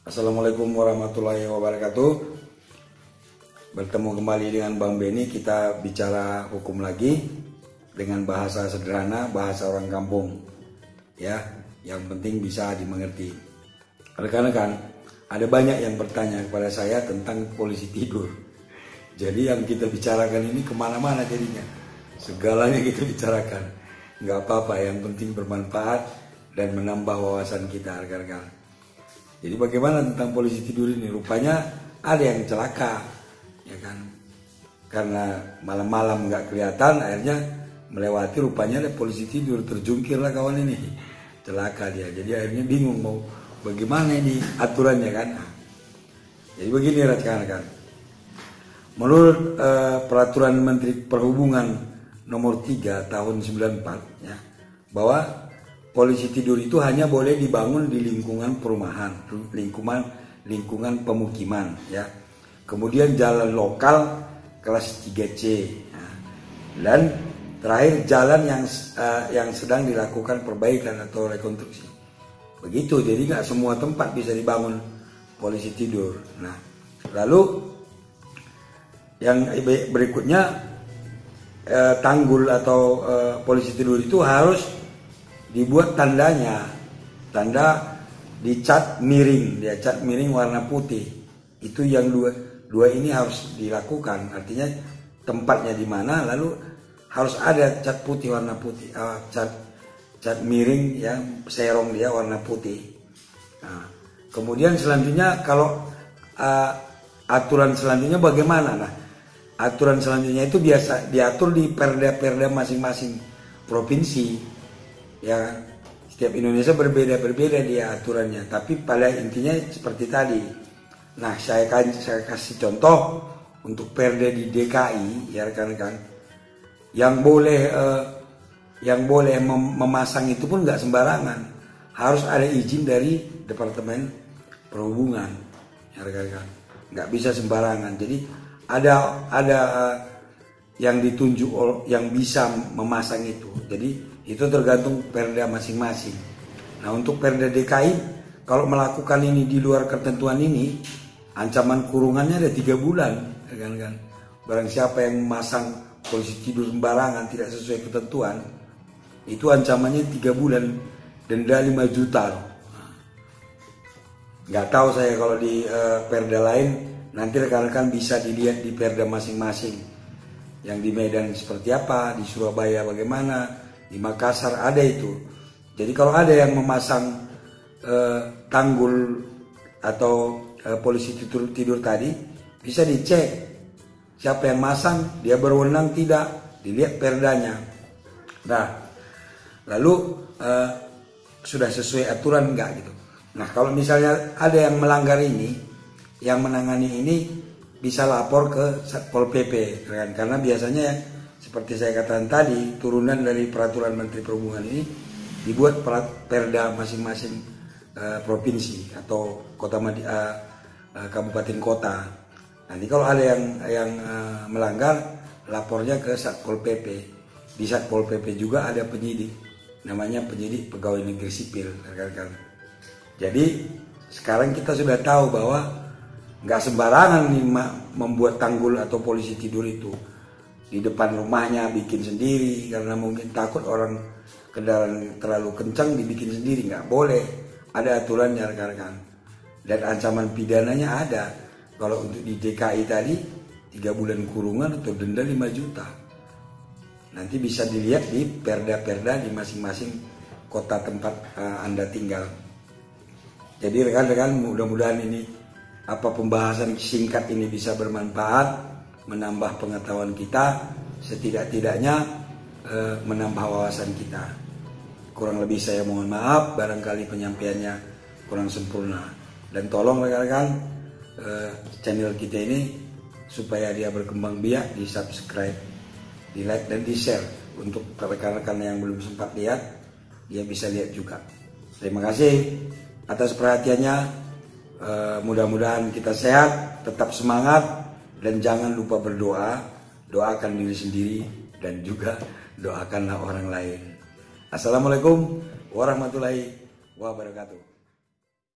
Assalamualaikum warahmatullahi wabarakatuh. Bertemu kembali dengan Bang Beni Kita bicara hukum lagi Dengan bahasa sederhana Bahasa orang kampung. Ya, yang penting bisa dimengerti. Rekan-rekan Ada banyak yang bertanya kepada saya Tentang polisi tidur. Jadi yang kita bicarakan ini ke mana-mana jadinya. Segalanya kita bicarakan. Nggak apa-apa, yang penting bermanfaat Dan menambah wawasan kita rekan-rekan jadi bagaimana tentang polisi tidur ini? Rupanya ada yang celaka, ya kan? Karena malam-malam nggak kelihatan, akhirnya melewati rupanya ada polisi tidur terjungkir lah kawan ini, celaka dia. Jadi akhirnya bingung mau bagaimana ini aturannya kan? Jadi begini rekan-rekan. Menurut uh, peraturan Menteri Perhubungan nomor 3 tahun 94 ya, bahwa polisi tidur itu hanya boleh dibangun di lingkungan perumahan, lingkungan lingkungan pemukiman ya. Kemudian jalan lokal kelas 3C. Ya. Dan terakhir jalan yang uh, yang sedang dilakukan perbaikan atau rekonstruksi. Begitu, jadi nggak semua tempat bisa dibangun polisi tidur. Nah, lalu yang berikutnya uh, tanggul atau uh, polisi tidur itu harus dibuat tandanya. Tanda dicat miring. Dia cat miring warna putih. Itu yang dua dua ini harus dilakukan. Artinya tempatnya di mana lalu harus ada cat putih warna putih uh, cat cat miring ya serong dia warna putih. Nah, kemudian selanjutnya kalau uh, aturan selanjutnya bagaimana? Nah aturan selanjutnya itu biasa diatur di perda-perda masing-masing provinsi ya setiap Indonesia berbeda-berbeda dia aturannya. Tapi pada intinya seperti tadi. Nah saya kan saya kasih contoh untuk perda di DKI ya rekan-rekan. Yang boleh eh, yang boleh mem memasang itu pun nggak sembarangan. Harus ada izin dari Departemen Perhubungan ya rekan-rekan. Nggak bisa sembarangan. Jadi ada ada eh, yang ditunjuk yang bisa memasang itu. Jadi itu tergantung perda masing-masing. Nah untuk perda DKI kalau melakukan ini di luar ketentuan ini ancaman kurungannya ada tiga bulan, ya kan kan. Barang siapa yang memasang polisi tidur sembarangan tidak sesuai ketentuan itu ancamannya tiga bulan denda 5 juta. Nggak tahu saya kalau di uh, perda lain nanti rekan-rekan bisa dilihat di perda masing-masing. Yang di Medan seperti apa, di Surabaya bagaimana, di Makassar ada itu. Jadi kalau ada yang memasang eh, tanggul atau eh, polisi tidur, tidur tadi bisa dicek siapa yang masang, dia berwenang tidak, dilihat perdanya. Nah, lalu eh, sudah sesuai aturan enggak gitu. Nah, kalau misalnya ada yang melanggar ini, yang menangani ini bisa lapor ke Satpol PP kan? karena biasanya seperti saya katakan tadi turunan dari peraturan Menteri Perhubungan ini dibuat perda masing-masing uh, provinsi atau kota uh, kabupaten kota. Nanti kalau ada yang yang uh, melanggar lapornya ke Satpol PP. Di Satpol PP juga ada penyidik namanya penyidik pegawai negeri sipil. Jadi sekarang kita sudah tahu bahwa nggak sembarangan nih membuat tanggul atau polisi tidur itu di depan rumahnya bikin sendiri karena mungkin takut orang kendaraan terlalu kencang dibikin sendiri nggak boleh. Ada aturannya rekan-rekan dan ancaman pidananya ada. Kalau untuk di DKI tadi tiga bulan kurungan atau denda 5 juta. Nanti bisa dilihat di perda-perda di masing-masing kota tempat uh, anda tinggal. Jadi rekan-rekan mudah-mudahan ini apa pembahasan singkat ini bisa bermanfaat menambah pengetahuan kita, setidak-tidaknya e, menambah wawasan kita. Kurang lebih saya mohon maaf, barangkali penyampaiannya kurang sempurna. Dan tolong rekan-rekan e, channel kita ini supaya dia berkembang biak, di subscribe, di like dan di share untuk rekan-rekan yang belum sempat lihat, dia bisa lihat juga. Terima kasih atas perhatiannya. Uh, mudah-mudahan kita sehat, tetap semangat, dan jangan lupa berdoa, doakan diri sendiri dan juga doakanlah orang lain. Assalamualaikum warahmatullahi wabarakatuh.